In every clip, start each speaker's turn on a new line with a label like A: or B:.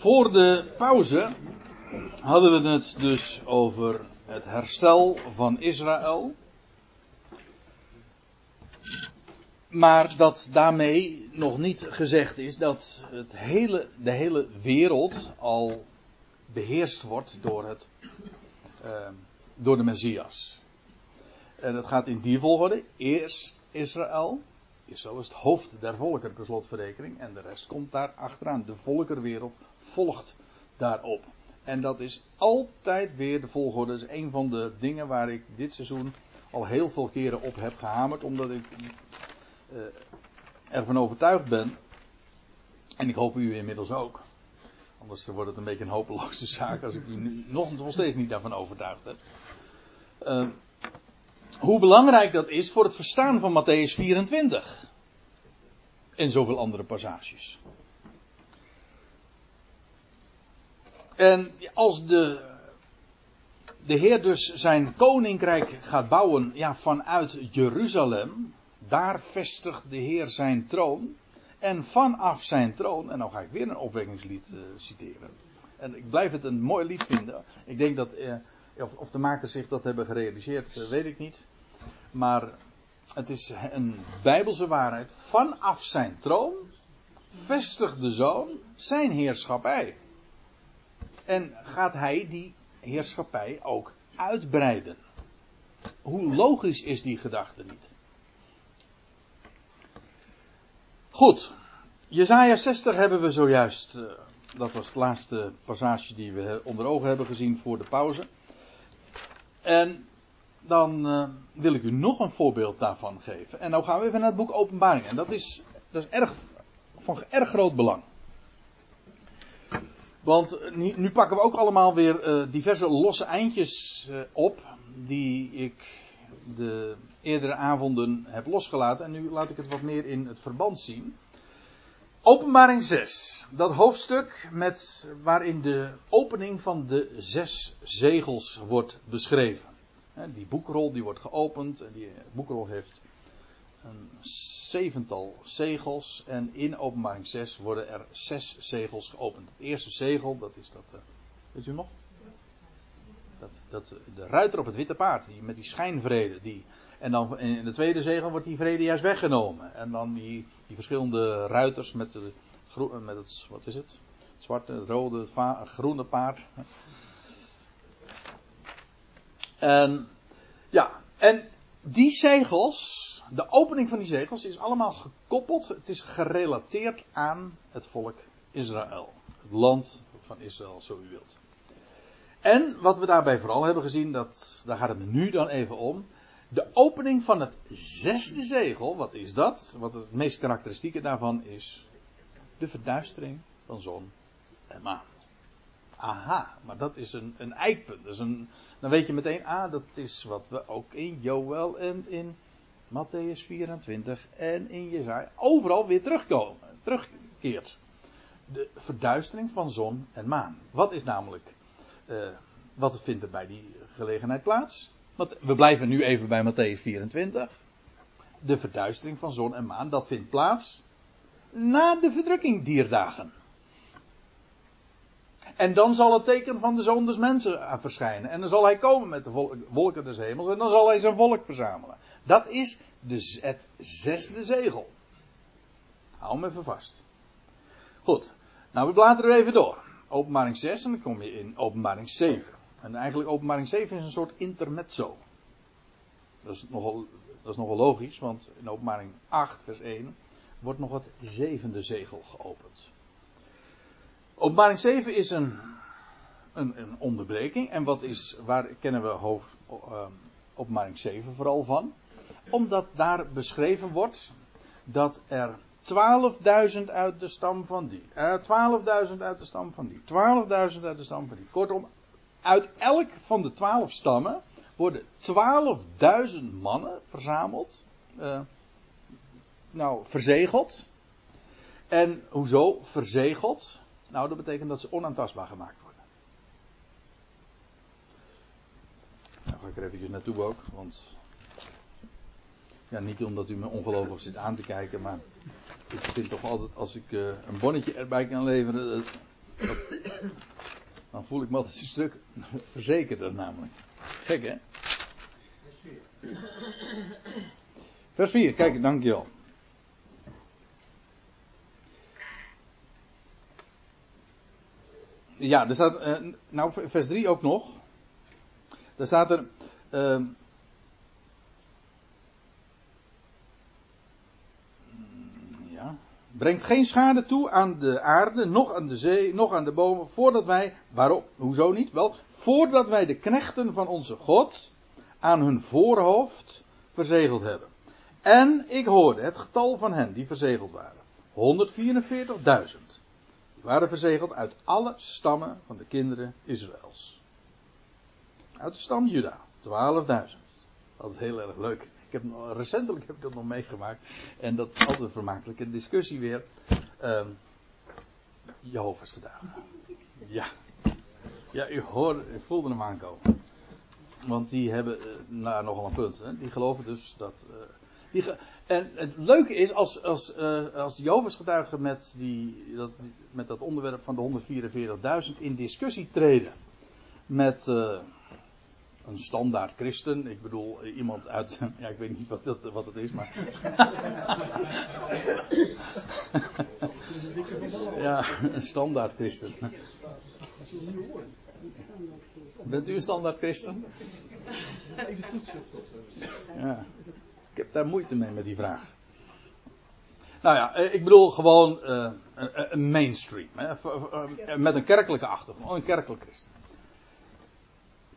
A: voor de pauze hadden we het dus over het herstel van Israël. Maar dat daarmee nog niet gezegd is dat het hele, de hele wereld al beheerst wordt door, het, uh, door de Messias. En dat gaat in die volgorde. Eerst Israël. Israël is het hoofd der volkeren per slotverrekening. En de rest komt daar achteraan. De volkerwereld volgt daarop. En dat is altijd weer de volgorde. Dat is een van de dingen waar ik dit seizoen al heel veel keren op heb gehamerd. Omdat ik uh, ervan overtuigd ben. En ik hoop u inmiddels ook. Anders wordt het een beetje een hopeloze zaak als ik u nu nog, steeds niet daarvan overtuigd heb. Uh, hoe belangrijk dat is voor het verstaan van Matthäus 24. En zoveel andere passages. En als de, de Heer dus zijn koninkrijk gaat bouwen ja, vanuit Jeruzalem, daar vestigt de Heer zijn troon. En vanaf zijn troon, en dan ga ik weer een opwekkingslied uh, citeren. En ik blijf het een mooi lied vinden. Ik denk dat, uh, of, of, de makers zich dat hebben gerealiseerd, uh, weet ik niet. Maar het is een bijbelse waarheid. Vanaf zijn troon vestigt de zoon zijn heerschappij. En gaat hij die heerschappij ook uitbreiden. Hoe logisch is die gedachte niet? Goed. Jezaja 60 hebben we zojuist. Uh, dat was het laatste passage die we onder ogen hebben gezien voor de pauze. En dan uh, wil ik u nog een voorbeeld daarvan geven. En nou gaan we even naar het boek Openbaring. En dat is, dat is erg, van erg groot belang. Want nu, nu pakken we ook allemaal weer uh, diverse losse eindjes uh, op. Die ik de eerdere avonden heb losgelaten. En nu laat ik het wat meer in het verband zien. Openbaring 6. Dat hoofdstuk met, waarin de opening van de zes zegels wordt beschreven. Die boekrol die wordt geopend. En die boekrol heeft een zevental zegels. En in openbaring 6 worden er zes zegels geopend. Het eerste zegel, dat is dat. Uh, weet u nog? Dat, dat, de ruiter op het witte paard, die, met die schijnvrede. Die, en dan in de tweede zegel wordt die vrede juist weggenomen. En dan die, die verschillende ruiters met, de, met het, wat is het? het zwarte, het rode, het groene paard. En, ja, en die zegels, de opening van die zegels is allemaal gekoppeld, het is gerelateerd aan het volk Israël. Het land van Israël, zo u wilt. En wat we daarbij vooral hebben gezien, dat, daar gaat het nu dan even om. De opening van het zesde zegel, wat is dat? Wat het meest karakteristieke daarvan is de verduistering van zon en maan. Aha, maar dat is een, een eikpunt. Dat is een, dan weet je meteen, ah, dat is wat we ook in Joel en in Matthäus 24 en in Jezaja overal weer terugkomen, terugkeert. De verduistering van zon en maan. Wat is namelijk, uh, wat vindt er bij die gelegenheid plaats? Want we blijven nu even bij Matthäus 24. De verduistering van zon en maan, dat vindt plaats na de verdrukking dierdagen. En dan zal het teken van de zoon des mensen verschijnen. En dan zal hij komen met de wolken des hemels. En dan zal hij zijn volk verzamelen. Dat is de, het zesde zegel. Hou hem even vast. Goed. Nou, we bladeren even door. Openbaring 6 en dan kom je in openbaring 7. En eigenlijk openbaring 7 is een soort intermezzo. Dat is nogal, dat is nogal logisch, want in openbaring 8 vers 1 wordt nog het zevende zegel geopend. Openbaring 7 is een, een, een onderbreking. En wat is, waar kennen we hoofd, uh, openbaring 7 vooral van? Omdat daar beschreven wordt dat er 12.000 uit de stam van die. Uh, 12.000 uit de stam van die. 12.000 uit de stam van die. Kortom, uit elk van de 12 stammen worden 12.000 mannen verzameld. Uh, nou, verzegeld. En hoezo verzegeld? Nou, dat betekent dat ze onaantastbaar gemaakt worden. Nou ga ik er eventjes naartoe ook, want ja, niet omdat u me ongelooflijk zit aan te kijken, maar ik vind toch altijd als ik uh, een bonnetje erbij kan leveren, Dan voel ik me altijd een stuk verzekerder namelijk. Gek hè? Vers 4, kijk, dankjewel. Ja, er staat, uh, nou vers 3 ook nog. Daar staat er, uh, ja, brengt geen schade toe aan de aarde, nog aan de zee, nog aan de bomen, voordat wij, waarom, hoezo niet? Wel, voordat wij de knechten van onze God aan hun voorhoofd verzegeld hebben. En ik hoorde het getal van hen die verzegeld waren. 144.000 waren verzegeld uit alle stammen van de kinderen Israëls. Uit de stam Juda, 12.000. Dat is heel erg leuk. Ik heb, recentelijk heb ik dat nog meegemaakt. En dat is altijd een vermakelijke discussie weer. Um, Jehovah's getuigen. Ja. Ja, u hoorde, ik voelde hem aankomen. Want die hebben uh, nou, nogal een punt. Hè? Die geloven dus dat. Uh, die en het leuke is, als, als, uh, als Jehovah's getuigen met, die, dat, met dat onderwerp van de 144.000 in discussie treden met een standaard christen, ik bedoel iemand uit, ja ik weet niet wat, dat, wat het is, maar. ja, een standaard christen. Bent u een standaard christen? Even toetsen. Ja. Ik heb daar moeite mee met die vraag. Nou ja, eh, ik bedoel gewoon uh, een mainstream. Hè, met een kerkelijke achtergrond, een kerkelijk christen.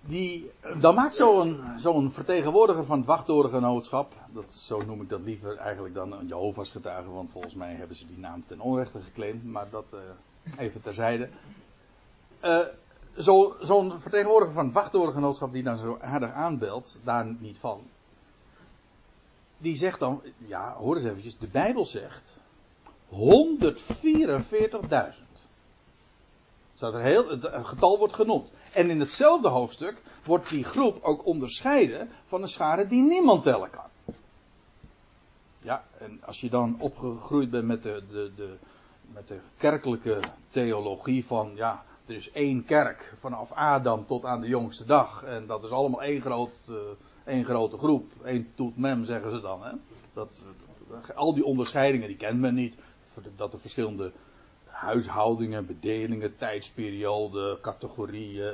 A: Die, dan maakt zo'n zo'n vertegenwoordiger van het wachttorengenootschap, dat, zo noem ik dat liever eigenlijk dan een Jehovah's getuige, want volgens mij hebben ze die naam ten onrechte geclaimd, maar dat uh, even terzijde. Zo'n zo vertegenwoordiger van het wachttorengenootschap die dan zo aardig aanbelt, daar niet van die zegt dan, ja, hoor eens eventjes, de Bijbel zegt 144.000. Staat er heel, het getal wordt genoemd. En in hetzelfde hoofdstuk wordt die groep ook onderscheiden van een schare die niemand tellen kan. Ja, en als je dan opgegroeid bent met de, de, de, met de kerkelijke theologie van, ja, er is één kerk vanaf Adam tot aan de jongste dag. En dat is allemaal één groot, uh, één grote groep. één toet mem zeggen ze dan. Hè? Dat, dat, al die onderscheidingen die kent men niet. Dat er verschillende huishoudingen, bedelingen, tijdsperioden, categorieën.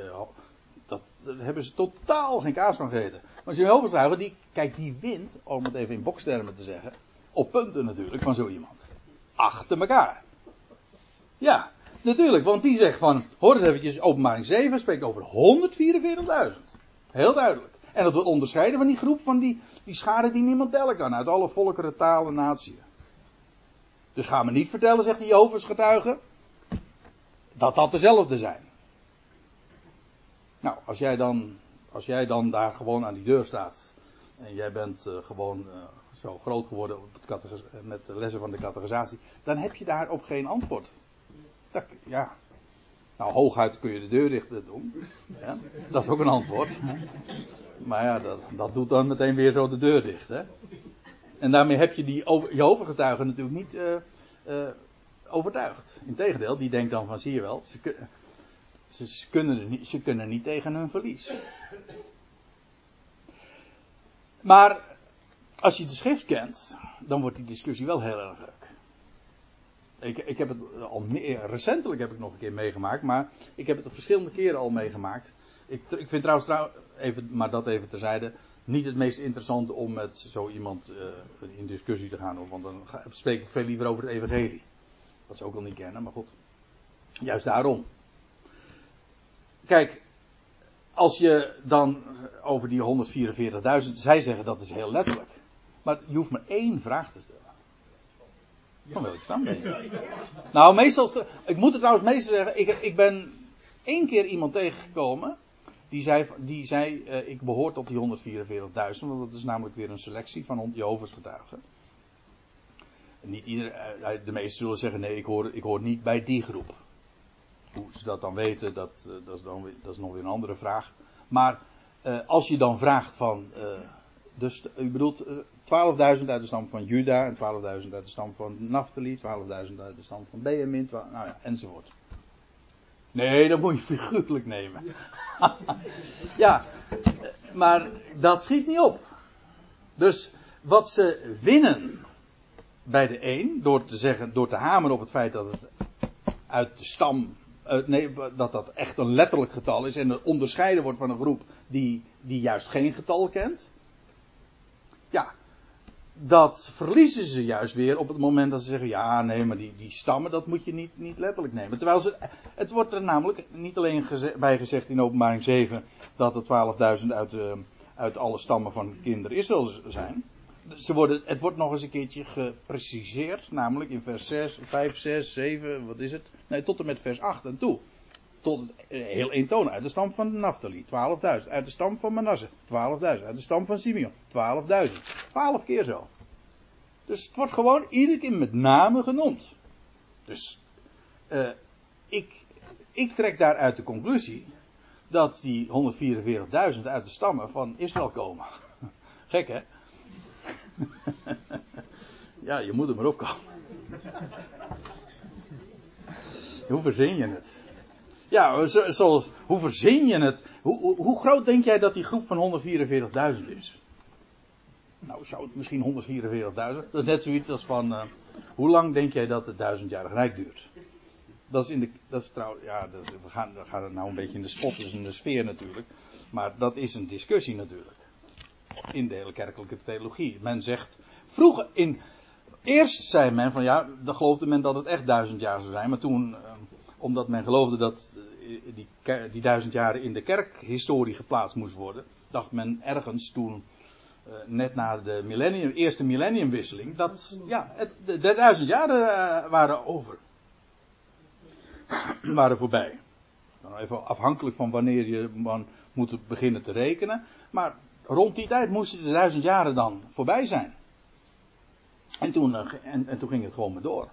A: Dat, hebben ze totaal geen kaas van gegeten. Maar Jehovah's die, kijk, die wint, om het even in bokstermen te zeggen, op punten natuurlijk van zo iemand. Achter elkaar. Ja, natuurlijk, want die zegt van, hoor eens eventjes, openbaring 7 spreekt over 144.000. Heel duidelijk. En dat wordt onderscheiden van die groep van die, die schade die niemand tellen kan. Uit alle volkeren, talen, naties. Dus ga me niet vertellen, zegt de Jehovah's getuige, dat dat dezelfde zijn. Nou, als jij dan, als jij dan daar gewoon aan die deur staat. En jij bent uh, gewoon uh, zo groot geworden met de lessen van de categorisatie. Dan heb je daarop geen antwoord. Dat, ja, nou, hooguit kun je de deur dicht doen. Ja, dat is ook een antwoord. Maar ja, dat, dat doet dan meteen weer zo de deur dicht. Hè? En daarmee heb je die Jehovah-getuigen natuurlijk niet uh, uh, overtuigd. Integendeel, die denkt dan van, zie je wel, ze, ze, kunnen niet, ze kunnen niet tegen hun verlies. Maar als je de schrift kent, dan wordt die discussie wel heel erg leuk. Ik, ik heb het al meer, recentelijk heb ik nog een keer meegemaakt, maar ik heb het verschillende keren al meegemaakt. Ik, ik vind trouwens, trouw, even, maar dat even terzijde, niet het meest interessante om met zo iemand uh, in discussie te gaan. Want dan ga, spreek ik veel liever over het evangelie. Dat ze ook al niet kennen, maar goed. Juist daarom. Kijk, als je dan over die 144.000, zij zeggen dat is heel letterlijk. Maar je hoeft maar één vraag te stellen. Van ben je? Nou, meestal, ik moet het trouwens meestal zeggen, ik, ik ben één keer iemand tegengekomen. Die zei, die uh, ik behoor tot die 144.000, want dat is namelijk weer een selectie van Jehovah's getuigen. niet ieder, uh, de meesten zullen zeggen, nee, ik hoor, ik hoor niet bij die groep. Hoe ze dat dan weten, dat, dat, is, dan, dat is nog weer een andere vraag. Maar als je dan vraagt van, dus u bedoelt 12.000 uit de stam van Juda en 12.000 uit de stam van Naphtali, 12.000 uit de stam van Benjamin, nou ja, enzovoort. Nee, dat moet je figuurlijk nemen. ja, maar dat schiet niet op. Dus wat ze winnen bij de een, door te zeggen, door te hameren op het feit dat het uit de stam, uh, nee, dat dat echt een letterlijk getal is en onderscheiden wordt van een groep die, die juist geen getal kent. Ja, dat verliezen ze juist weer op het moment dat ze zeggen: ja, nee, maar die, die stammen, dat moet je niet, niet letterlijk nemen. Terwijl ze, het wordt er namelijk niet alleen bij gezegd in openbaring 7 dat er 12.000 uit, uh, uit alle stammen van kinderen Israël zijn. Ze worden, het wordt nog eens een keertje gepreciseerd, namelijk in vers 6, 5, 6, 7, wat is het? Nee, tot en met vers 8 en toe. Tot eh, heel eentonig. Uit de stam van Naphtali, 12.000. Uit de stam van Manasse, 12.000. Uit de stam van Simeon, 12.000. 12 keer zo. Dus het wordt gewoon iedere keer met name genoemd. Dus uh, ik, ik trek daaruit de conclusie dat die 144.000 uit de stammen van Israël komen. Gek hè? ja, je moet er maar opkomen. Hoe verzin je het? Ja, zoals, hoe verzin je het? Hoe, hoe, hoe, groot denk jij dat die groep van 144.000 is? Nou, zou het misschien 144.000? Dat is net zoiets als van, uh, hoe lang denk jij dat het duizendjarig rijk duurt? Dat is in de, dat is trouwens, ja, dat, we gaan, we gaan het nou een beetje in de spot, dus in de sfeer natuurlijk. Maar dat is een discussie natuurlijk. In de hele kerkelijke theologie. Men zegt, vroeger in, eerst zei men van ja, dan geloofde men dat het echt duizend jaar zou zijn. Maar toen, uh, omdat men geloofde dat die, die duizend jaren in de kerkhistorie geplaatst moest worden, dacht men ergens toen, uh, net na de millennium, eerste millenniumwisseling, dat ja, het, de, duizend jaren uh, waren over. waren voorbij. Dan even afhankelijk van wanneer je man moet beginnen te rekenen. Maar rond die tijd moesten de duizend jaren dan voorbij zijn. En toen, en, en toen ging het gewoon maar door.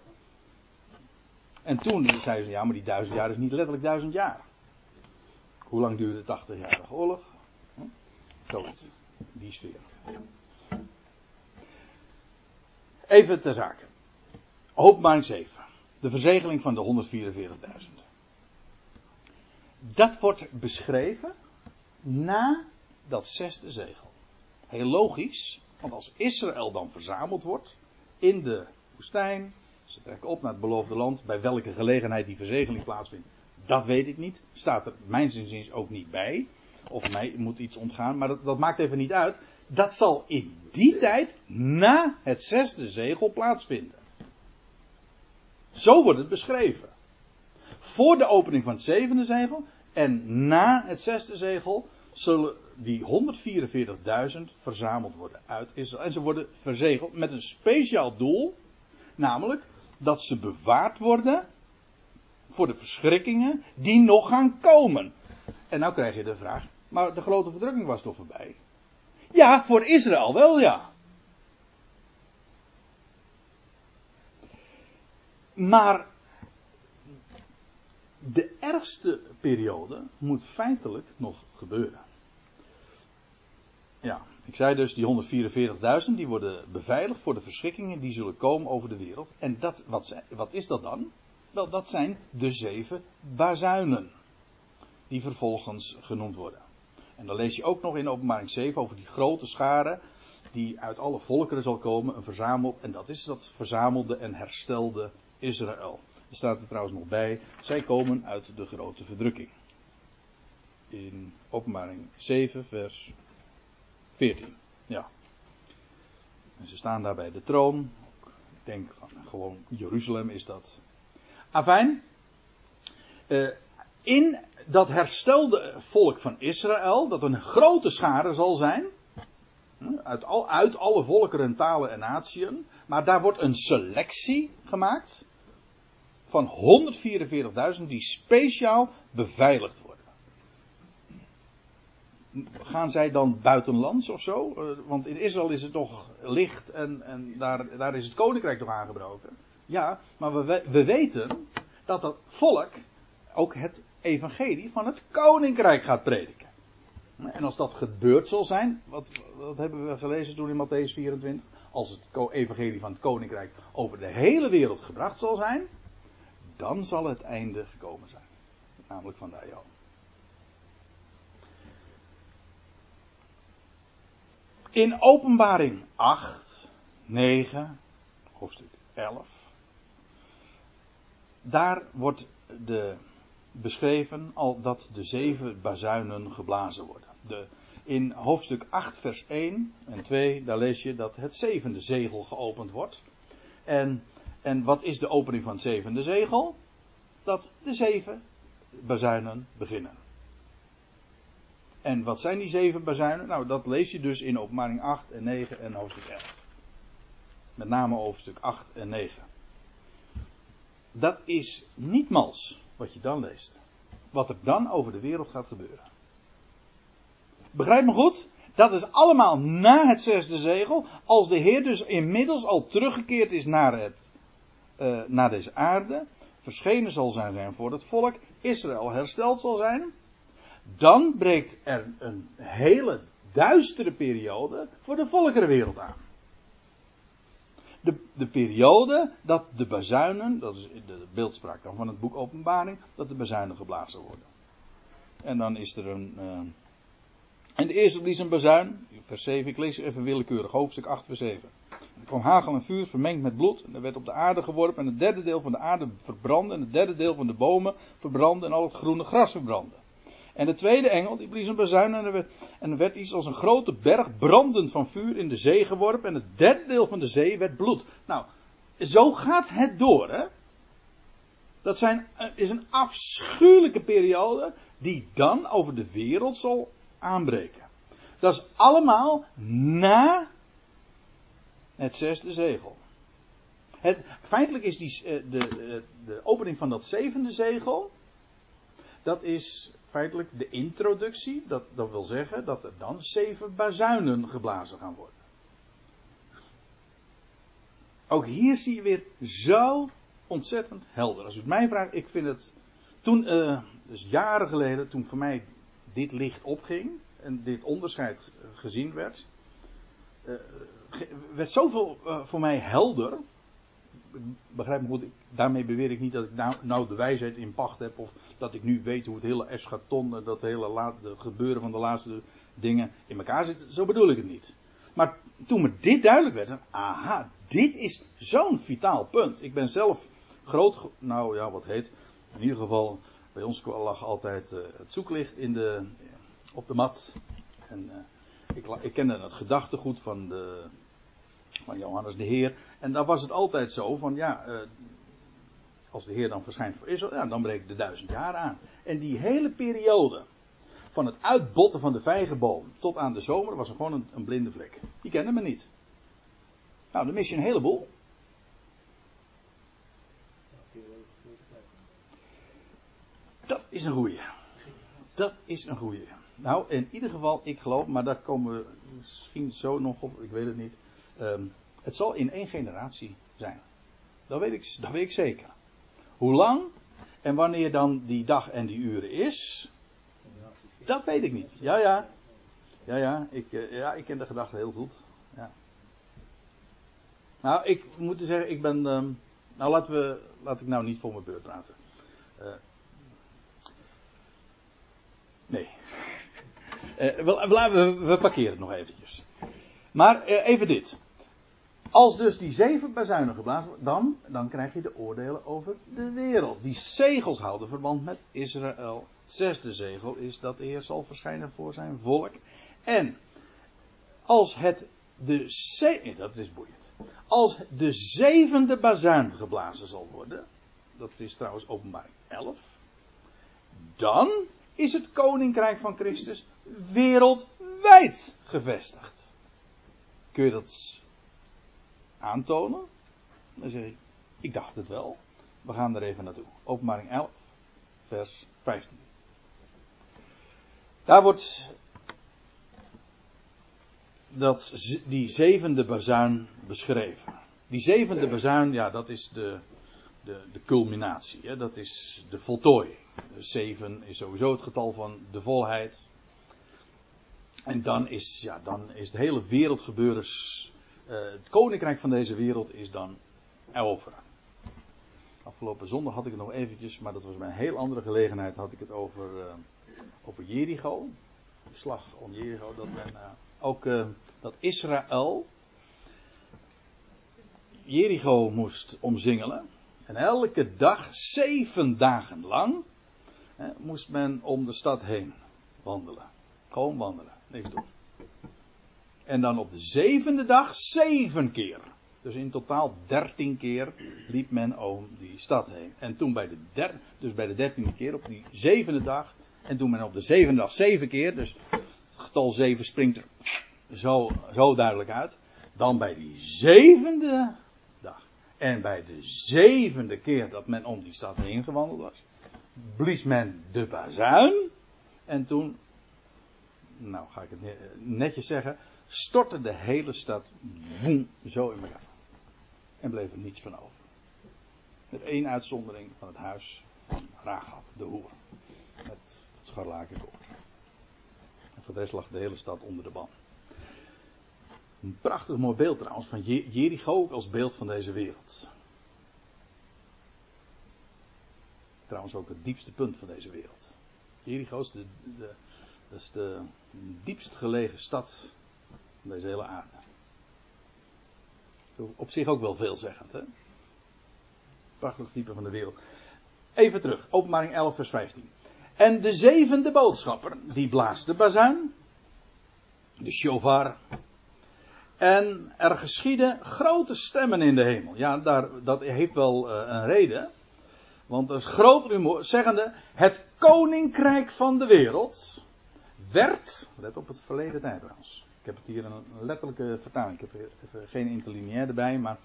A: En toen zeiden ze, ja, maar die duizend jaar is niet letterlijk duizend jaar. Hoe lang duurde de 80-jarige oorlog? Hm? Zoiets. Die sfeer. Even ter zake. Openbaring 7. De verzegeling van de 144.000. Dat wordt beschreven na dat zesde zegel. Heel logisch, want als Israël dan verzameld wordt in de woestijn, ze trekken op naar het beloofde land, bij welke gelegenheid die verzegeling plaatsvindt, dat weet ik niet. Staat er mijn zinziens ook niet bij. Of mij moet iets ontgaan, maar dat, dat maakt even niet uit. Dat zal in die tijd na het zesde zegel plaatsvinden. Zo wordt het beschreven. Voor de opening van het zevende zegel en na het zesde zegel zullen die 144.000 verzameld worden uit Israël. En ze worden verzegeld met een speciaal doel, namelijk dat ze bewaard worden voor de verschrikkingen die nog gaan komen. En nou krijg je de vraag, maar de grote verdrukking was toch voorbij? Ja, voor Israël wel ja. Maar de ergste periode moet feitelijk nog gebeuren. Ja, ik zei dus die 144.000 die worden beveiligd voor de verschrikkingen die zullen komen over de wereld. En dat, wat, wat is dat dan? Wel, dat zijn de zeven bazuinen. Die vervolgens genoemd worden. En dan lees je ook nog in openbaring 7 over die grote schare. Die uit alle volkeren zal komen. Een verzameld. En dat is dat verzamelde en herstelde Israël. Er staat er trouwens nog bij. Zij komen uit de grote verdrukking. In openbaring 7 vers 14. Ja. En ze staan daar bij de troon. Ik denk van gewoon Jeruzalem is dat. Afijn. Uh, in dat herstelde volk van Israël, dat een grote schare zal zijn. Uit, al, uit alle volkeren, talen en natieën. Maar daar wordt een selectie gemaakt. Van 144.000 die speciaal beveiligd worden gaan zij dan buitenlands of zo? Uh, want in Israël is het toch licht en, en daar, daar is het koninkrijk toch aangebroken. Ja, maar we, we weten dat dat volk ook het evangelie van het koninkrijk gaat prediken. En als dat gebeurd zal zijn, wat, wat hebben we gelezen toen in Matthäus 24? Als het evangelie van het koninkrijk over de hele wereld gebracht zal zijn, dan zal het einde gekomen zijn. namelijk van de. In openbaring 8, 9, hoofdstuk 11. Daar wordt de, beschreven al dat de zeven bazuinen geblazen worden. De, in hoofdstuk 8, vers 1 en 2, daar lees je dat het zevende zegel geopend wordt. En, en wat is de opening van het zevende zegel? Dat de zeven bazuinen beginnen. En wat zijn die zeven bazuinen? Nou, dat lees je dus in openbaring 8 en 9 en hoofdstuk 11. Met name hoofdstuk 8 en 9. Dat is niet mals wat je dan leest. Wat er dan over de wereld gaat gebeuren. Begrijp me goed? Dat is allemaal na het zesde zegel. Als de Heer dus inmiddels al teruggekeerd is naar, het, uh, naar deze aarde. Verschenen zal zijn voor het volk. Israël hersteld zal zijn. Dan breekt er een hele duistere periode voor de volkerenwereld aan. De, de periode dat de bazuinen, dat is de beeldspraak dan van het boek Openbaring, dat de bazuinen geblazen worden. En dan is er een. Uh, en de eerste blies een bazuin, vers 7, ik lees even willekeurig, hoofdstuk 8, vers 7. Er kwam hagel en vuur vermengd met bloed. En er werd op de aarde geworpen. En het derde deel van de aarde verbrandde. En het derde deel van de bomen verbrandde. En al het groene gras verbrandde. En de tweede engel, die blies een bazuin en er, werd, en er werd iets als een grote berg brandend van vuur in de zee geworpen. En het derde deel van de zee werd bloed. Nou, zo gaat het door, hè. Dat zijn, eh, is een afschuwelijke periode die dan over de wereld zal aanbreken. Dat is allemaal na het zesde zegel. Het, feitelijk is die, eh, de, de, de opening van dat zevende zegel. Dat is feitelijk de introductie. Dat, dat wil zeggen dat er dan zeven bazuinen geblazen gaan worden. Ook hier zie je weer zo ontzettend helder. Als u het mij vraagt, ik vind het. Toen, uh, dus jaren geleden, toen voor mij dit licht opging. En dit onderscheid gezien werd. Uh, werd zoveel uh, voor mij helder begrijp me goed, daarmee beweer ik niet dat ik nou, nou, de wijsheid in pacht heb. Of dat ik nu weet hoe het hele eschaton, dat hele laat, de gebeuren van de laatste dingen in elkaar zit. Zo bedoel ik het niet. Maar toen me dit duidelijk werd, aha, dit is zo'n vitaal punt. Ik ben zelf groot, nou ja, wat heet. In ieder geval, bij ons lag altijd uh, het zoeklicht in de, op de mat. En uh, ik, ik kende het gedachtegoed van de, van Johannes de Heer. En dan was het altijd zo van ja, uh, als de Heer dan verschijnt voor Israël, ja, dan breekt de duizend jaar aan. En die hele periode van het uitbotten van de vijgenboom tot aan de zomer was er gewoon een, een blinde vlek. Die kende me niet. Nou, dan mis je een heleboel. Dat is een goeie. Dat is een goeie. Nou, in ieder geval, ik geloof, maar daar komen we misschien zo nog op, ik weet het niet. Um, het zal in één generatie zijn. Dat weet, ik, dat weet ik zeker. Hoe lang en wanneer dan die dag en die uren is, dat weet ik niet. Ja, ja. Ja, ja. Ik, uh, ja, ik ken de gedachte heel goed. Ja. Nou, ik moet zeggen, ik ben. Um, nou, laten we, laat ik nou niet voor mijn beurt praten. Uh, nee. Uh, we, we, we parkeren het nog eventjes. Maar even dit. Als dus die zeven bazuinen geblazen worden, dan, dan krijg je de oordelen over de wereld. Die zegels houden verband met Israël. Het zesde zegel is dat de Heer zal verschijnen voor zijn volk. En als het de ze dat is boeiend. Als de zevende bazuin geblazen zal worden, dat is trouwens openbaring 11, dan is het koninkrijk van Christus wereldwijd gevestigd. Kun je dat aantonen? Dan zeg ik, ik dacht het wel. We gaan er even naartoe. Openbaring 11, vers 15. Daar wordt dat, die zevende bazuin beschreven. Die zevende bazuin, ja, dat is de, de, de culminatie. Hè? Dat is de voltooiing. zeven is sowieso het getal van de volheid. En dan is, ja, dan is het hele wereldgebeuren het koninkrijk van deze wereld is dan over. Afgelopen zondag had ik het nog eventjes, maar dat was bij een heel andere gelegenheid, had ik het over, uh, over Jericho. De slag om Jericho, dat men uh, ook dat Israël Jericho moest omzingelen. En elke dag, zeven dagen lang, hè, moest men om de stad heen wandelen. Gewoon wandelen, niks doen. En dan op de zevende dag zeven keer. Dus in totaal dertien keer liep men om die stad heen. En toen bij de, der, dus bij de dertiende keer, op die zevende dag. En toen men op de zevende dag zeven keer, dus het getal zeven springt er zo, zo duidelijk uit. Dan bij die zevende dag. En bij de zevende keer dat men om die stad heen gewandeld was. Blies men de bazuin. En toen, nou ga ik het netjes zeggen, stortte de hele stad zo in elkaar. En bleef er niets van over. Met één uitzondering van het huis van Rahab, de hoer. Met het scharlakenkoord. En voor de rest lag de hele stad onder de ban. Een prachtig mooi beeld trouwens van Jericho ook als beeld van deze wereld. Trouwens ook het diepste punt van deze wereld. Jericho is de, de, is de diepst gelegen stad deze hele aarde. Op zich ook wel veelzeggend, hè? Prachtig type van de wereld. Even terug, openbaring 11, vers 15. En de zevende boodschapper, die blaast de bazuin, de shofar. En er geschieden grote stemmen in de hemel. Ja, daar, dat heeft wel uh, een reden. Want is groot rumoer, zeggende, het koninkrijk van de wereld werd, let op het verleden tijd trouwens. Ik heb het hier een letterlijke vertaling, ik heb geen interlineair erbij, maar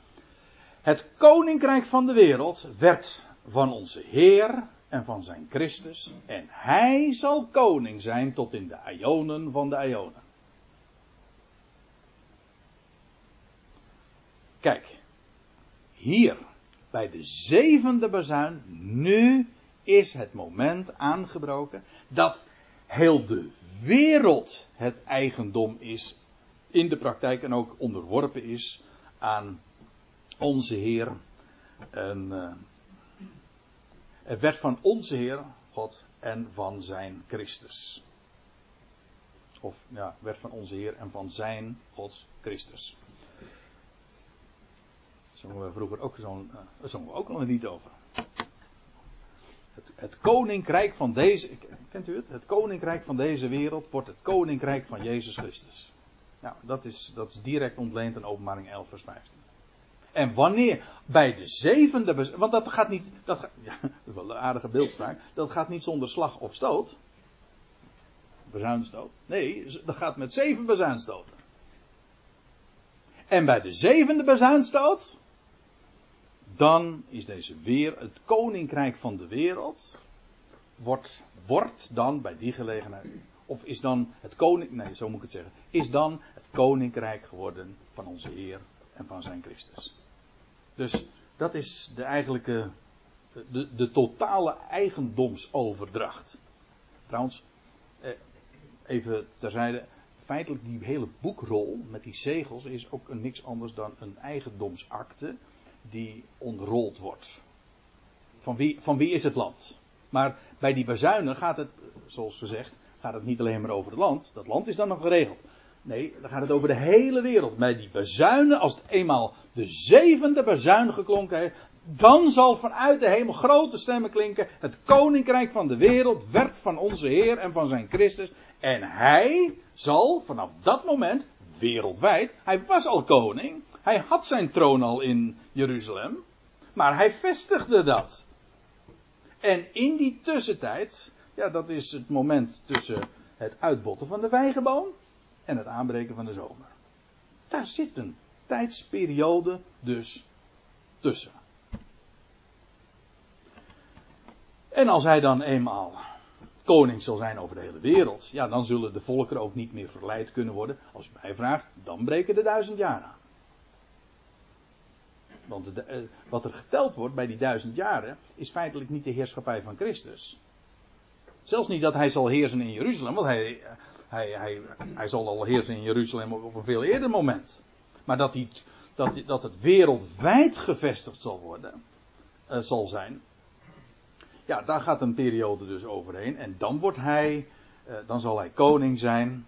A: het koninkrijk van de wereld werd van onze Heer en van zijn Christus en hij zal koning zijn tot in de ionen van de ionen. Kijk, hier bij de zevende bazuin, nu is het moment aangebroken dat heel de wereld het eigendom is in de praktijk en ook onderworpen is aan onze Heer. En, het werd van onze Heer, God, en van zijn Christus. Of ja, werd van onze Heer en van zijn Gods Christus. Zongen we vroeger ook zo'n, uh, zongen we ook nog lied over. Het, het, koninkrijk van deze, kent u het? Het koninkrijk van deze wereld wordt het koninkrijk van Jezus Christus. Nou, dat is, dat is direct ontleend aan openbaring 11 vers 15. En wanneer, bij de zevende, want dat gaat niet, dat, ja, dat is wel een aardige beeldspraak, dat gaat niet zonder slag of stoot. Bezuinstoot. Nee, dat gaat met zeven bezuinstoten. En bij de zevende bezuinstoot, dan is deze weer het koninkrijk van de wereld. Wordt, wordt dan bij die gelegenheid. Of is dan het koning. Nee, zo moet ik het zeggen. Is dan het koninkrijk geworden van onze Heer en van zijn Christus. Dus dat is de eigenlijke. De, de totale eigendomsoverdracht. Trouwens, eh, even terzijde. Feitelijk, die hele boekrol met die zegels is ook niks anders dan een eigendomsakte die ontrold wordt. Van wie, van wie is het land? Maar bij die bazuinen gaat het, zoals gezegd, gaat het niet alleen maar over het land. Dat land is dan nog geregeld. Nee, dan gaat het over de hele wereld. Bij die bazuinen, als het eenmaal de zevende bazuin geklonken heeft, dan zal vanuit de hemel grote stemmen klinken. Het koninkrijk van de wereld werd van onze Heer en van zijn Christus. En hij zal vanaf dat moment, wereldwijd, hij was al koning, hij had zijn troon al in Jeruzalem, maar hij vestigde dat. En in die tussentijd, ja, dat is het moment tussen het uitbotten van de vijgenboom en het aanbreken van de zomer. Daar zit een tijdsperiode dus tussen. En als hij dan eenmaal koning zal zijn over de hele wereld, ja, dan zullen de volkeren ook niet meer verleid kunnen worden. Als u mij vraagt, dan breken de duizend jaar aan. Want de, uh, wat er geteld wordt bij die duizend jaren is feitelijk niet de heerschappij van Christus. Zelfs niet dat hij zal heersen in Jeruzalem, want hij, hij, hij, hij zal al heersen in Jeruzalem op een veel eerder moment. Maar dat, die, dat, dat het wereldwijd gevestigd zal worden, uh, zal zijn. Ja, daar gaat een periode dus overheen. En dan wordt hij, dan zal hij koning zijn.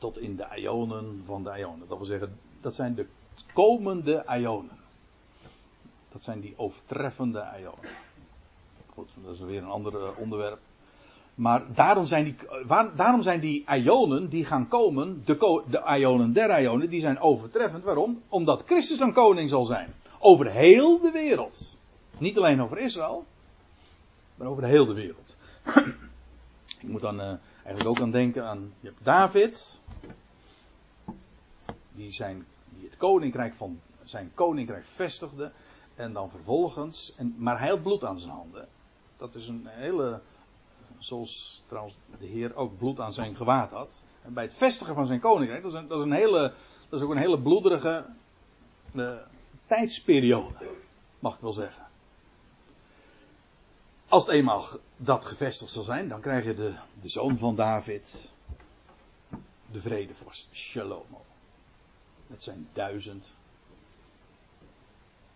A: Tot in de ionen van de ionen. Dat wil zeggen, dat zijn de komende ionen. Dat zijn die overtreffende ionen. Goed, dat is weer een ander onderwerp. Maar daarom zijn die, waar, daarom zijn die ionen die gaan komen, de, de ionen der ionen, die zijn overtreffend. Waarom? Omdat Christus dan koning zal zijn. Over heel de wereld. Niet alleen over Israël, maar over de hele wereld. Ik moet dan uh, eigenlijk ook aan denken aan je hebt David, die, zijn, die het koninkrijk van zijn koninkrijk vestigde. En dan vervolgens, en, maar hij had bloed aan zijn handen. Dat is een hele Zoals trouwens de Heer ook bloed aan zijn gewaad had. En bij het vestigen van zijn koninkrijk, dat is, dat is, een hele, dat is ook een hele bloederige uh, tijdsperiode. Mag ik wel zeggen. Als het eenmaal dat gevestigd zal zijn, dan krijg je de, de zoon van David, de vredevorst, Shalom. Met zijn duizend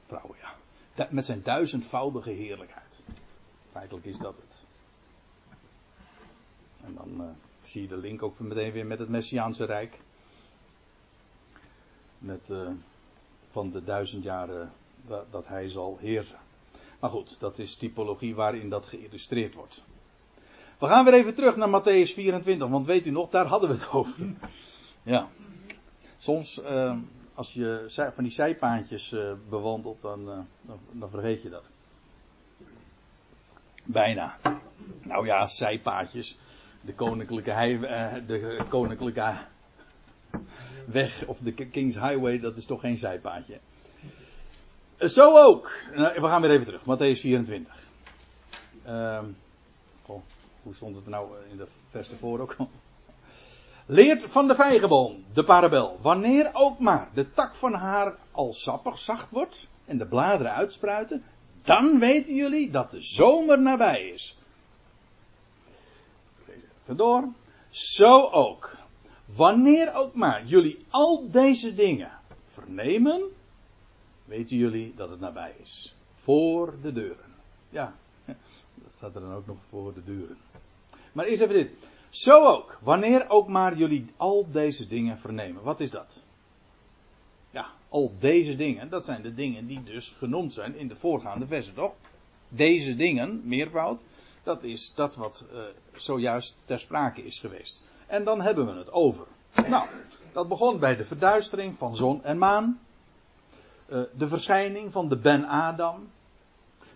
A: vrouwen, ja. Met zijn duizendvoudige heerlijkheid. Feitelijk is dat het. En dan uh, zie je de link ook meteen weer met het Messiaanse Rijk. Met, uh, van de duizend jaren dat hij zal heersen. Maar goed, dat is typologie waarin dat geïllustreerd wordt. We gaan weer even terug naar Matthäus 24, want weet u nog, daar hadden we het over. Ja. Soms, uh, als je van die zijpaantjes uh, bewandelt, dan, uh, dan, dan, vergeet je dat. Bijna. Nou ja, zijpaadjes de koninklijke, hei, de koninklijke weg of de King's Highway, dat is toch geen zijpaadje. Uh, zo ook. Nou, we gaan weer even terug. Matthäus 24. Uh, oh, hoe stond het nou in de vers ervoor ook? Leert van de vijgenboom, de parabel. Wanneer ook maar de tak van haar al sappig zacht wordt en de bladeren uitspruiten, dan weten jullie dat de zomer nabij is door. Zo ook. Wanneer ook maar jullie al deze dingen vernemen, weten jullie dat het nabij is. Voor de deuren. Ja, dat staat er dan ook nog voor de deuren. Maar eerst even dit. Zo ook, wanneer ook maar jullie al deze dingen vernemen. Wat is dat? Ja, al deze dingen, dat zijn de dingen die dus genoemd zijn in de voorgaande versen, toch? Deze dingen, meervoud, dat is dat wat uh, zojuist ter sprake is geweest. En dan hebben we het over. Nou, dat begon bij de verduistering van zon en maan. Uh, de verschijning van de Ben Adam.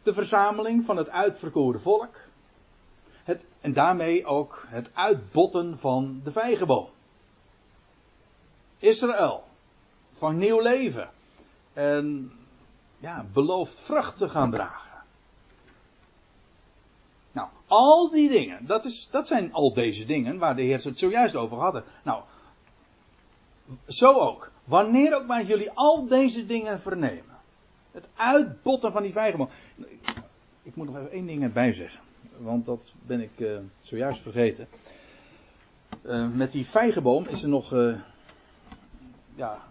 A: De verzameling van het uitverkoren volk. Het, en daarmee ook het uitbotten van de vijgenboom. Israël. Van nieuw leven. En ja, belooft vrucht gaan dragen. Nou, al die dingen, dat, is, dat zijn al deze dingen waar de Heer het zojuist over hadden. Nou, zo ook. Wanneer ook maar jullie al deze dingen vernemen. Het uitbotten van die vijgenboom. Ik moet nog even één ding erbij zeggen. Want dat ben ik uh, zojuist vergeten. Uh, met die vijgenboom is er nog. Uh, ja.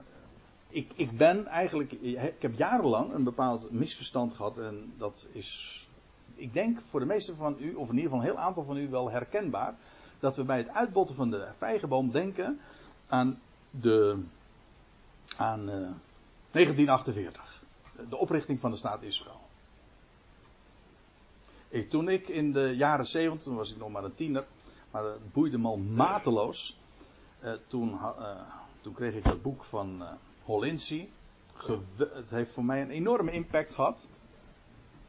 A: Ik, ik ben eigenlijk. Ik heb jarenlang een bepaald misverstand gehad. En dat is ik denk voor de meeste van u, of in ieder geval een heel aantal van u, wel herkenbaar. Dat we bij het uitbotten van de vijgenboom denken aan de. aan uh, eh, 1948. De oprichting van de staat Israël. Toen ik in de jaren 70, toen was ik nog maar een tiener, maar het boeide me al mateloos. Uh, toen, uh, toen kreeg ik het boek van uh. Het heeft voor mij een enorme impact gehad.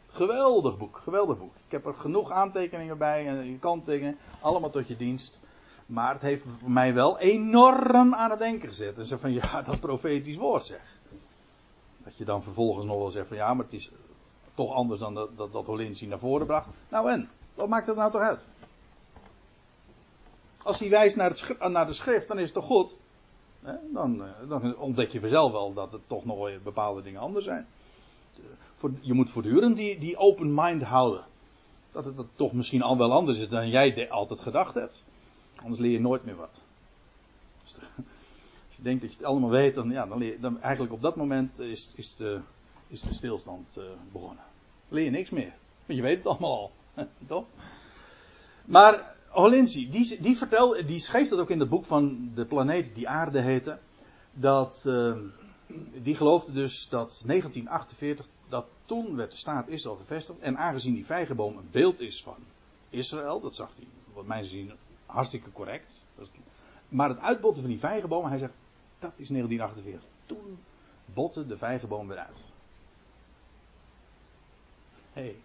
A: Geweldig boek, geweldig boek. Ik heb er genoeg aantekeningen bij en kanttekeningen, allemaal tot je dienst. Maar het heeft voor mij wel enorm aan het denken gezet. En ze van ja, dat profetisch woord zeg. Dat je dan vervolgens nog wel zegt van ja, maar het is toch anders dan dat, dat, dat naar voren bracht. Nou en, wat maakt het nou toch uit? Als hij wijst naar, het, naar de schrift, dan is het toch goed? Dan, eh, dan ontdek je vanzelf wel dat het toch nog bepaalde dingen anders zijn je moet voortdurend die, die open mind houden. Dat het toch misschien al wel anders is dan jij altijd gedacht hebt. Anders leer je nooit meer wat. Dus als je denkt dat je het allemaal weet, dan, ja, dan, leer, dan eigenlijk op dat moment is, is, de, is de stilstand uh, begonnen. Leer je niks meer. Want je weet het allemaal al. Toch? Maar Holinsi, die, die vertelde, die schreef dat ook in het boek van de planeet die aarde heette. Dat, uh, die geloofde dus dat 1948, dat toen werd de staat Israël gevestigd. En aangezien die vijgenboom een beeld is van Israël, dat zag hij, wat mij zien, hartstikke correct. Maar het uitbotten van die vijgenboom, hij zegt, dat is 1948. Toen botte de vijgenboom weer uit. Hey.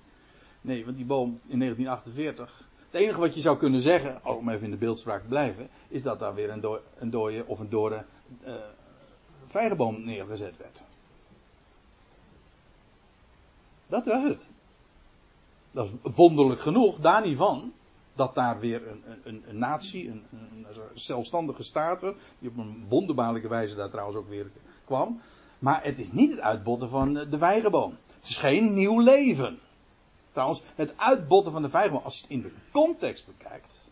A: Nee, want die boom in 1948. Het enige wat je zou kunnen zeggen, om even in de beeldspraak te blijven, is dat daar weer een, do een of een dode uh, vijgenboom neergezet werd. Dat was het. Dat is wonderlijk genoeg, daar niet van, dat daar weer een, een, een natie, een, een, zelfstandige staat, die op een wonderbaarlijke wijze daar trouwens ook weer kwam. Maar het is niet het uitbotten van de vijgenboom. Het is geen nieuw leven. Trouwens, het uitbotten van de vijgenboom, als je het in de context bekijkt,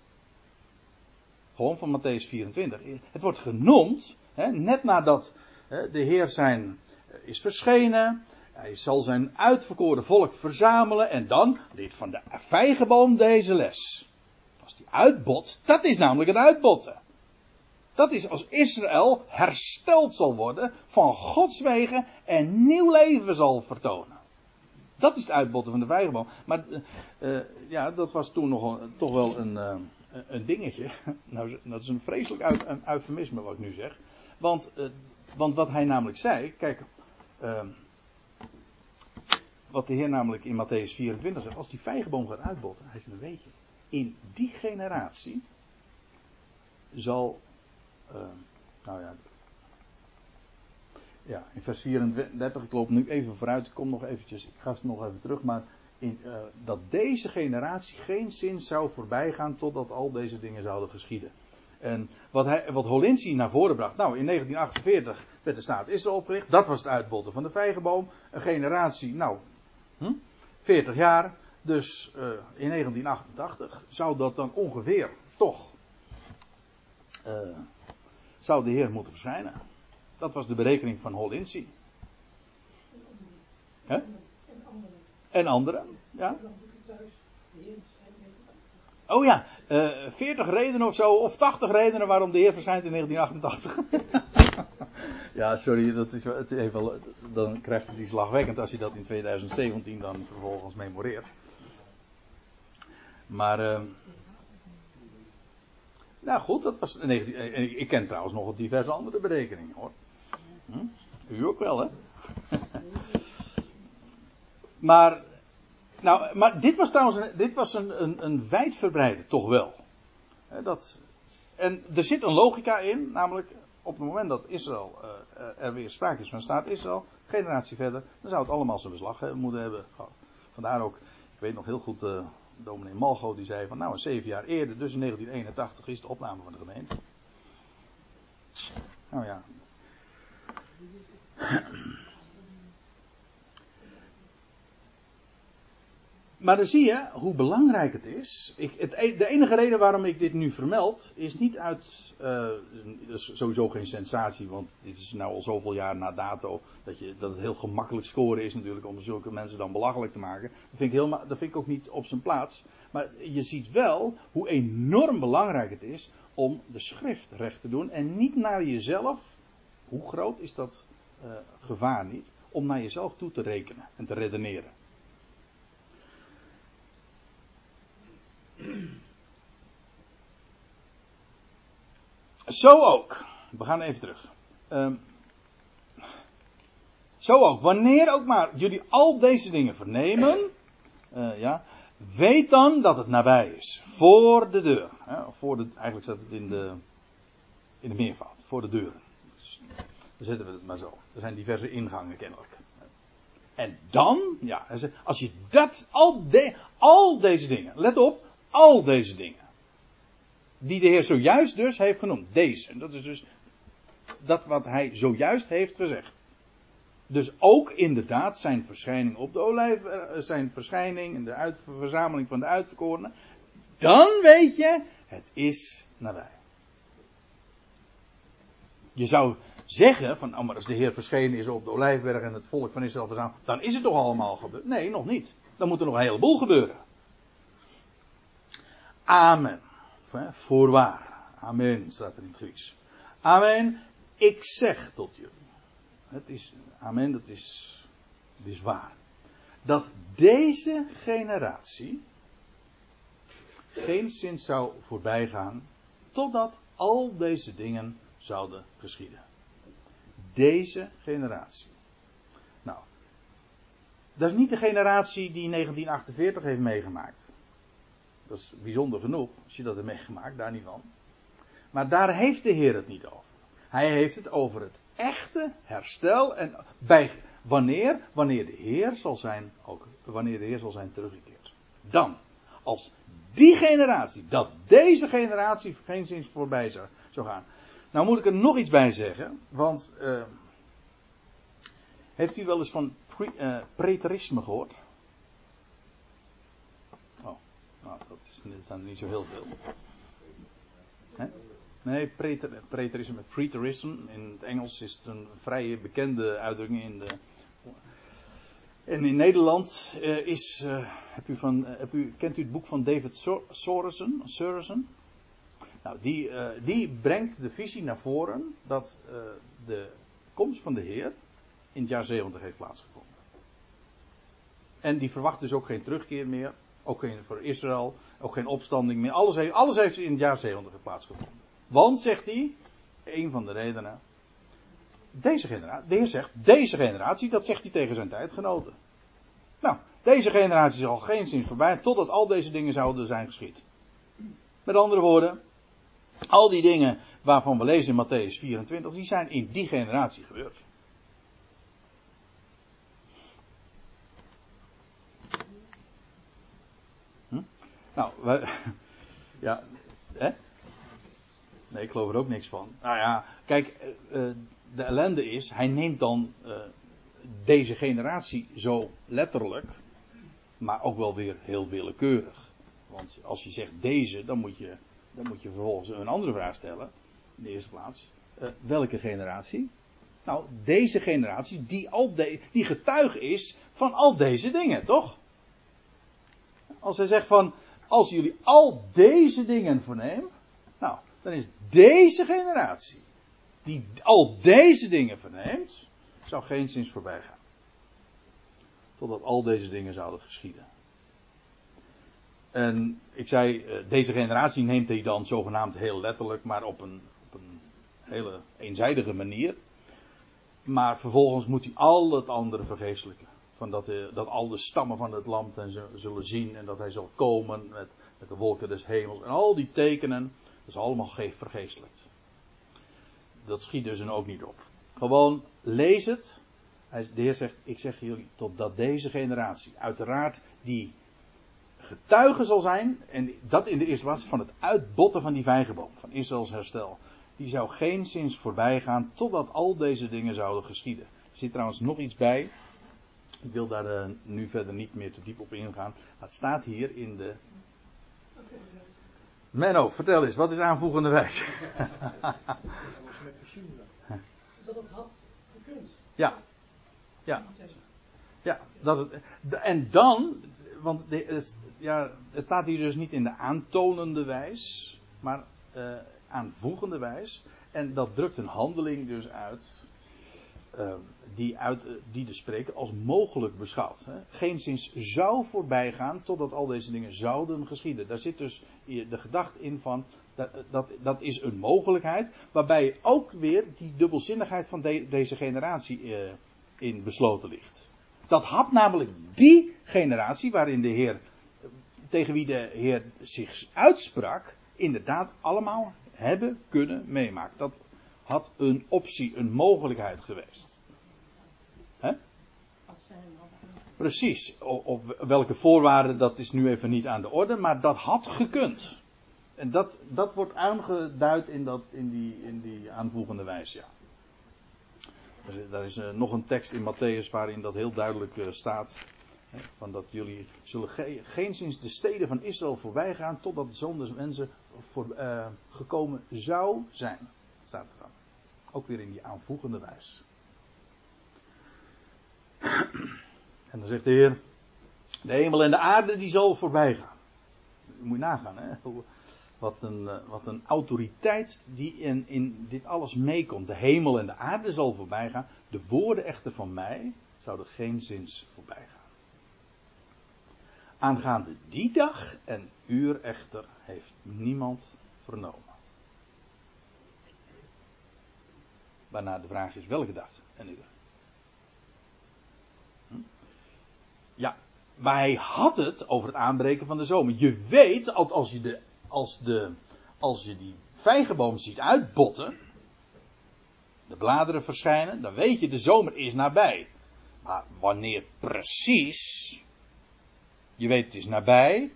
A: gewoon van Matthäus 24, het wordt genoemd, hè, net nadat hè, de Heer zijn, eh, is verschenen, hij zal zijn uitverkoren volk verzamelen en dan dit van de vijgenboom deze les. Als die uitbot, dat is namelijk het uitbotten. Dat is als Israël hersteld zal worden van Gods wegen en nieuw leven zal vertonen. Dat is het uitbotten van de vijgenboom. Maar uh, ja, dat was toen nog een, toch wel een, uh, een dingetje. Nou, dat is een vreselijk uit, een eufemisme wat ik nu zeg. Want, want wat hij namelijk zei, kijk, wat de Heer namelijk in Matthäus 24 zegt, als die vijgenboom gaat uitbotten, hij zegt, weet je, in die generatie zal, nou ja, ja, in vers 34, ik loop nu even vooruit, ik kom nog eventjes, ik ga nog even terug, maar in, uh, dat deze generatie geen zin zou voorbij gaan totdat al deze dingen zouden geschieden. En wat, hij, wat Holinsi naar voren bracht, nou in 1948 werd de staat Israël opgericht, dat was het uitbotten van de vijgenboom, een generatie, nou, hm, 40 jaar, dus uh, in 1988 zou dat dan ongeveer toch, uh, zou de Heer moeten verschijnen. Dat was de berekening van Holinsi. Hè? En anderen, ja. Oh ja, uh, eh, 40 redenen of zo, of 80 redenen waarom de Heer verschijnt in 1988. ja, sorry, dat is, het even, dan krijgt het iets lachwekkend als je dat in 2017 dan vervolgens memoreert. Maar, uh, nou goed, dat was. Nee, ik ken trouwens nog diverse andere berekeningen hoor. Hm? U ook wel, hè? maar, nou, maar dit was trouwens een, dit was een, een, een wijdverbreide, toch wel. Dat, en er zit een logica in, namelijk op het moment dat Israël uh, er weer sprake is van staat Israël, generatie verder, dan zou het allemaal zijn beslag moeten hebben gehad. Vandaar ook, ik weet nog heel goed, dominee Malgo die zei van nou, zeven jaar eerder, dus in 1981 is de opname van de gemeente. Nou ja, maar dan zie je hoe belangrijk het is. Ik, het, e- de enige reden waarom ik dit nu vermeld is niet uit. Uh, is sowieso geen sensatie, want dit is nou al zoveel jaar na dato. Dat, je, dat het heel gemakkelijk scoren is natuurlijk om zulke mensen dan belachelijk te maken. Dat vind, ik heel, dat vind ik ook niet op zijn plaats. Maar je ziet wel hoe enorm belangrijk het is om de schrift recht te doen en niet naar jezelf. Hoe groot is dat uh, gevaar niet om naar jezelf toe te rekenen en te redeneren. Zo ook. We gaan even terug. Um, zo ook. Wanneer ook maar jullie al deze dingen vernemen. Uh, ja, weet dan dat het nabij is. Voor de deur. Hè, voor eigenlijk staat het in de, in de meervoud. Voor de deur. Dan zetten we het maar zo. Er zijn diverse ingangen kennelijk. En dan, ja, als je dat, al, de, al deze dingen, let op, al deze dingen. Die de Heer zojuist dus heeft genoemd. Deze. Dat is dus dat wat hij zojuist heeft gezegd. Dus ook inderdaad zijn verschijning op de olijf, eh, zijn verschijning en de uit, verzameling van de uitverkorenen. Dan weet je, het is nabij. Je zou zeggen van, oh, maar als de Heer verschenen is op de Olijfberg en het volk van Israël verzameld, dan is het toch allemaal gebeurd? Nee, nog niet. Dan moet er nog een heleboel gebeuren. Amen. Voorwaar. Amen staat er in het Grieks. Amen. Ik zeg tot jullie. Het is, amen, dat is, dat is waar. Dat deze generatie geen zin zou voorbijgaan totdat al deze dingen zouden geschieden. Deze generatie. Nou, dat is niet de generatie die 1948 heeft meegemaakt. Dat is bijzonder genoeg, als je dat hebt meegemaakt, daar niet van. Maar daar heeft de Heer het niet over. Hij heeft het over het echte herstel en bij wanneer, wanneer de Heer zal zijn, ook wanneer de Heer zal zijn teruggekeerd. Dan, als die generatie, dat deze generatie geen zins voorbij zou, gaan. Nou moet ik er nog iets bij zeggen, want uh, heeft u wel eens van uh, preterisme gehoord? Oh, nou, dat, zijn er niet zo heel veel. Nee, preter, preterisme, preterism. In het Engels is het een vrij bekende uitdrukking in de. En in Nederland uh, is. Uh, heb u van, heb u, kent u het boek van David Sorensen? Sorensen? Nou, die, die brengt de visie naar voren dat de komst van de Heer in het jaar 70 heeft plaatsgevonden. En die verwacht dus ook geen terugkeer meer. Ook geen voor Israël. Ook geen opstanding meer. Alles heeft, alles heeft in het jaar 70 plaatsgevonden. Want, zegt hij, een van de redenen. Deze generatie, de Heer zegt, deze generatie, dat zegt hij tegen zijn tijdgenoten. Nou, deze generatie zal geen zins voorbij, totdat al deze dingen zouden zijn geschied. Met andere woorden, al die dingen waarvan we lezen in Matthäus 24, die zijn in die generatie gebeurd. Nou, we, ja, hè? Nee, ik geloof er ook niks van. Nou ja, kijk, uh, de ellende is, hij neemt dan uh, deze generatie zo letterlijk, maar ook wel weer heel willekeurig. Want als je zegt deze, dan moet je, dan moet je vervolgens een andere vraag stellen. In de eerste plaats, welke generatie? Nou, deze generatie die, al de, die getuige is van al deze dingen, toch? Als hij zegt van, als jullie al deze dingen vernemen, nou, dan is deze generatie, die al deze dingen verneemt, zou geen zins voorbij gaan. Totdat al deze dingen zouden geschieden. En ik zei, eh, deze generatie neemt hij dan zogenaamd heel letterlijk, maar op een, op een hele eenzijdige manier. Maar vervolgens moet hij al het andere vergeestelijken. Van dat, de, dat al de stammen van het land en zullen zien en dat hij zal komen met, met de wolken des hemels en al die tekenen. Dat is allemaal vergeestelijkt. Dat schiet dus ook niet op. Gewoon lees het. De Heer zegt, ik zeg jullie, totdat deze generatie, uiteraard die getuige zal zijn, en dat in de eerste plaats van het uitbotten van die vijgenboom, van Israëls herstel, die zou geen zins voorbij gaan totdat al deze dingen zouden geschieden. Er zit trouwens nog iets bij. Ik wil daar uh, nu verder niet meer te diep op ingaan. Het staat hier in de Menno, vertel eens, wat is aanvoegende wijs?
B: dat het had gekund.
A: Ja. Ja. Ja, dat het, en dan, want de, ja, het staat hier dus niet in de aantonende wijs, maar uh, aanvoegende wijs. En dat drukt een handeling dus uit uh, die, uit, uh, die de spreker als mogelijk beschouwt. Hè. Geen zins zou voorbij gaan totdat al deze dingen zouden geschieden. Daar zit dus de gedachte in van dat, dat, dat is een mogelijkheid, waarbij ook weer die dubbelzinnigheid van de, deze generatie uh, in besloten ligt. Dat had namelijk die generatie waarin de Heer, tegen wie de Heer zich uitsprak, inderdaad allemaal hebben kunnen meemaken. Dat had een optie, een mogelijkheid geweest. Hè? Precies. Op, welke voorwaarden, dat is nu even niet aan de orde, maar dat had gekund. En dat, dat wordt aangeduid in, dat, in, die, in die aanvoegende wijze, ja. Er is, uh, nog een tekst in Matthäus waarin dat heel duidelijk uh, staat. Hè, van dat jullie zullen ge geen sinds de steden van Israël voorbij gaan totdat de zoon des mensen voor, uh, gekomen zou zijn. Staat er dan. Ook weer in die aanvoegende wijs. En dan zegt de Heer, de hemel en de aarde die zal voorbij gaan. Moet je nagaan, hè? Wat een, eh, wat een autoriteit die in, in dit alles meekomt. De hemel en de aarde zal voorbij gaan. De woorden echter van mij zouden geen zins voorbij gaan. Aangaande die dag en uur echter heeft niemand vernomen. Waarna de vraag is welke dag en uur. Hm? Ja, maar hij had het over het aanbreken van de zomer. Je weet, als je, de, als de, als je die vijgenboom ziet uitbotten, de bladeren verschijnen, dan weet je de zomer is nabij. Maar wanneer precies, je weet het is nabij,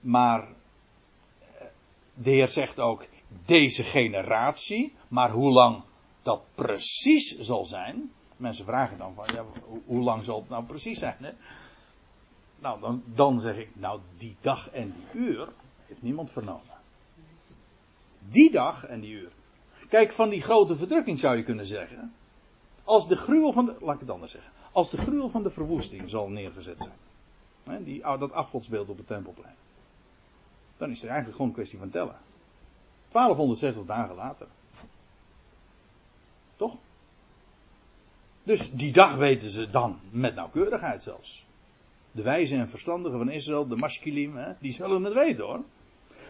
A: maar eh, de Heer zegt ook deze generatie, maar hoe lang dat precies zal zijn. Mensen vragen dan van, ja, hoe lang zal het nou precies zijn? Hè? Nou, dan, dan zeg ik, nou, die dag en die uur heeft niemand vernomen. Die dag en die uur. Kijk, van die grote verdrukking zou je kunnen zeggen. Als de gruwel van de, laat ik het anders zeggen. Als de gruwel van de verwoesting zal neergezet zijn. Hè, die, ah, dat afgodsbeeld op het tempelplein. Dan is het eigenlijk gewoon een kwestie van tellen. 1260 dagen later. Toch? Dus die dag weten ze dan met nauwkeurigheid zelfs. De wijze en verstandigen van Israël, de mashkilim, hè, die zullen het weten hoor.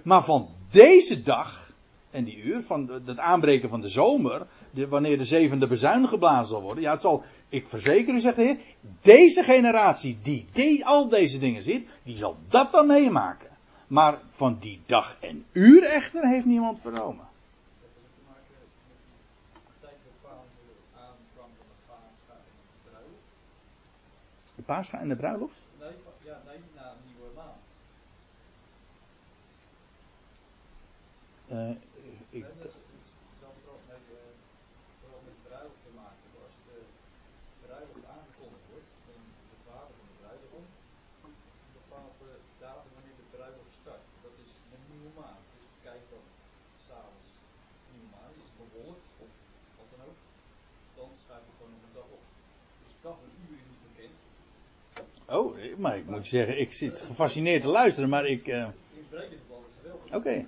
A: Maar van deze dag en die uur, van het aanbreken van de zomer, de, wanneer de zevende bezuin geblazen zal worden, ja, het zal, ik verzeker u, zegt de Heer, deze generatie die, die al deze dingen ziet, die zal dat dan meemaken. Maar van die dag en uur echter heeft niemand vernomen. De paascha en de bruiloft?
C: Nee, ja, nee, na een nieuwe maan.
A: Uh, ik,
C: dat is vooral met, uh, vooral met de bruiloft te maken. Als de bruiloft aangekondigd wordt, dan de vader van de bruidegom bepaalt de datum wanneer de bruiloft start. Dat is een nieuwe maan. Dus kijk dan s'avonds nieuwe maan, is bewolkt of wat dan ook. Dan schrijf je gewoon nog een dag op. Dus dag en uur is.
A: Oh, maar ik moet zeggen, ik zit gefascineerd te luisteren, maar ik. Uh... Oké.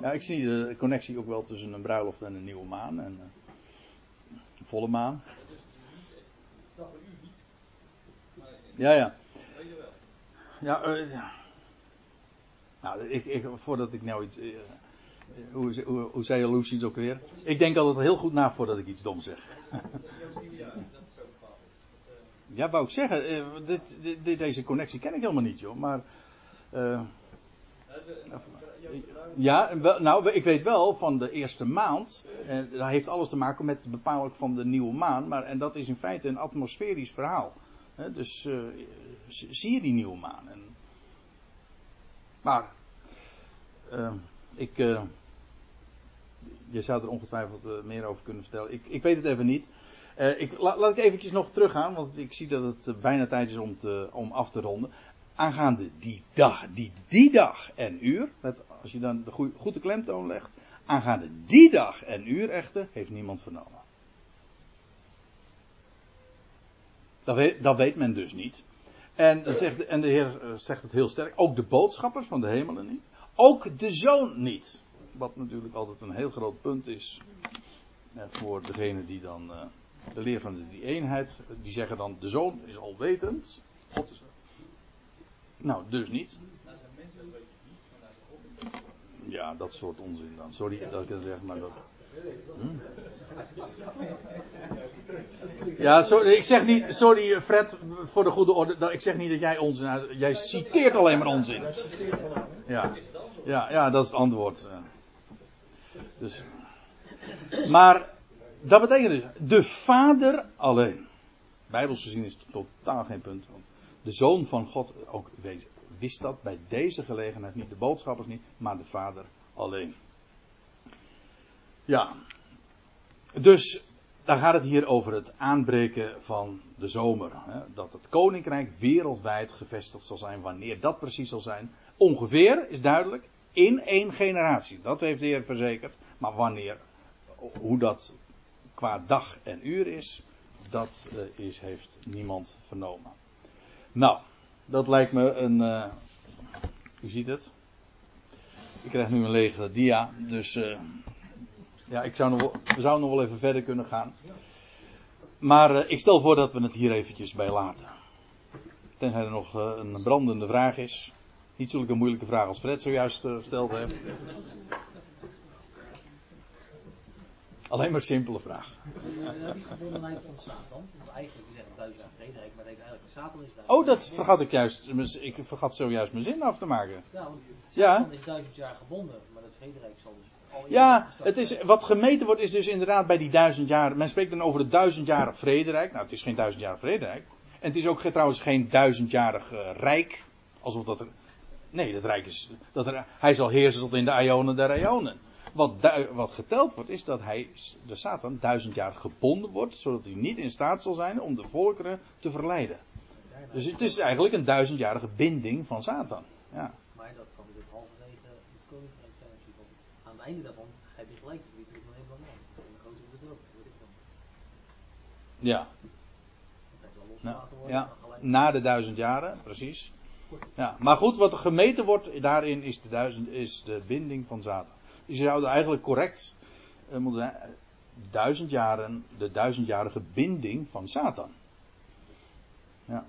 A: Ja, ik zie de connectie ook wel tussen een bruiloft en een nieuwe maan en een volle maan. Ja, ja. Ja, uh, ja. Nou, ik, ik, voordat ik nou iets. Uh, hoe, hoe, hoe zei je Lucy ook weer? Ik denk altijd heel goed na voordat ik iets dom zeg. Ja, wou ik zeggen, uh, dit, deze connectie ken ik helemaal niet, joh. Maar. Uh, ja, nou, ik weet wel van de eerste maand. En dat heeft alles te maken met het bepalen van de nieuwe maan. Maar, en dat is in feite een atmosferisch verhaal. Dus uh, zie je die nieuwe maan. En, maar. ik. je zou er ongetwijfeld meer over kunnen vertellen. Ik, ik weet het even niet. Uh, ik, laat, ik eventjes nog teruggaan, want ik zie dat het uh, bijna tijd is om, te, om af te ronden. Aangaande die dag, die, die dag en uur, met, als je dan de goede, klemtoon legt. Aangaande die dag en uur echter, heeft niemand vernomen. Dat weet, dat weet men dus niet. En, zegt, en de Heer zegt het heel sterk, ook de boodschappers van de hemelen niet. Ook de zoon niet. Wat natuurlijk altijd een heel groot punt is voor degene die dan de leer van de drie eenheid. Die zeggen dan, de zoon is alwetend. God is Nou, dus niet. Ja, dat soort onzin dan. Sorry dat ik dat zeg, maar dat... Ja, sorry, ik zeg niet, sorry Fred, voor de goede orde, ik zeg niet dat jij onzin, jij citeert alleen maar onzin. Ja, ja, ja dat is het antwoord. Dus, maar dat betekent dus, de Vader alleen. Bijbels gezien is het totaal geen punt. De Zoon van God ook wist dat bij deze gelegenheid niet. De boodschappers niet, maar de Vader alleen. Ja. Dus dan gaat het hier over het aanbreken van de zomer. Hè? Dat het koninkrijk wereldwijd gevestigd zal zijn. Wanneer dat precies zal zijn. Ongeveer is duidelijk. In één generatie. Dat heeft de Heer verzekerd. Maar wanneer hoe dat qua dag en uur is, dat uh, is, heeft niemand vernomen. Nou, dat lijkt me een. Uh, u ziet het. Ik krijg nu een lege dia, dus uh, ja, ik zou nog we zouden nog wel even verder kunnen gaan. Maar ik stel voor dat we het hier eventjes bij laten. Tenzij er nog een brandende vraag is. Niet zulke moeilijke vraag als Fred zojuist gesteld heeft. Alleen maar simpele vraag.
B: De verbondenheid van Satan. Want eigenlijk, we zeggen duizend jaar Frederik, maar eigenlijk Satan is duizend
A: Oh, dat vergat ik juist. Ik vergat zojuist mijn zin af te maken.
B: Satan is duizend jaar gebonden, maar dat Frederik zal dus al
A: Ja, het is, wat gemeten wordt is dus inderdaad bij die duizend jaar. Men spreekt dan over het duizendjarig Frederik. Nou, het is geen duizendjarig Frederik. En het is ook trouwens geen duizendjarig uh, rijk. Alsof dat er. Nee, dat rijk is. Dat er, hij zal heersen tot in de Ionen der Ionen. Wat, wat, geteld wordt, is dat hij, de Satan, duizend jaar gebonden wordt, zodat hij niet in staat zal zijn om de volkeren te verleiden. Dus het is eigenlijk een duizendjarige binding van Satan. Ja.
B: Maar dat kan dus halverwege het koninkrijk zijn. Aan het einde daarvan heb je gelijk, wie doet dan helemaal mee. En de grote bedrog, weet ik dan.
A: Ja. Nou, ja, na de duizend jaren, precies. Ja, maar goed, wat er gemeten wordt daarin is de, duizend, is de binding van Satan. Je zou eigenlijk correct uh, moeten zijn. Duizend jaren, de duizendjarige binding van Satan. Ja.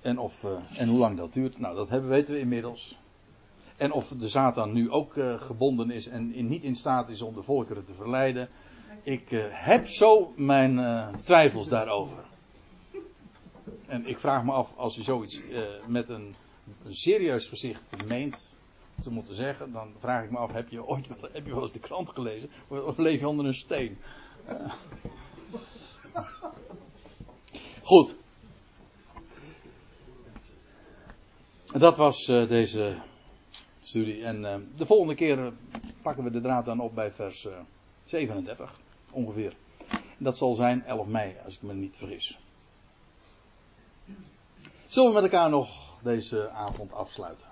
A: En, of, uh, en hoe lang dat duurt, nou dat hebben, weten we inmiddels. En of de Satan nu ook uh, gebonden is en in, niet in staat is om de volkeren te verleiden. Ik heb zo mijn twijfels daarover. En ik vraag me af, als u zoiets met een serieus gezicht meent, te moeten zeggen, dan vraag ik me af: heb je ooit wel, heb je wel eens de krant gelezen? Of leef je onder een steen? Uh. Goed. Dat was uh, deze studie. En uh, de volgende keer pakken we de draad dan op bij vers 37, ongeveer. Dat zal zijn 11 mei, als ik me niet vergis. Zullen we met elkaar nog deze avond afsluiten?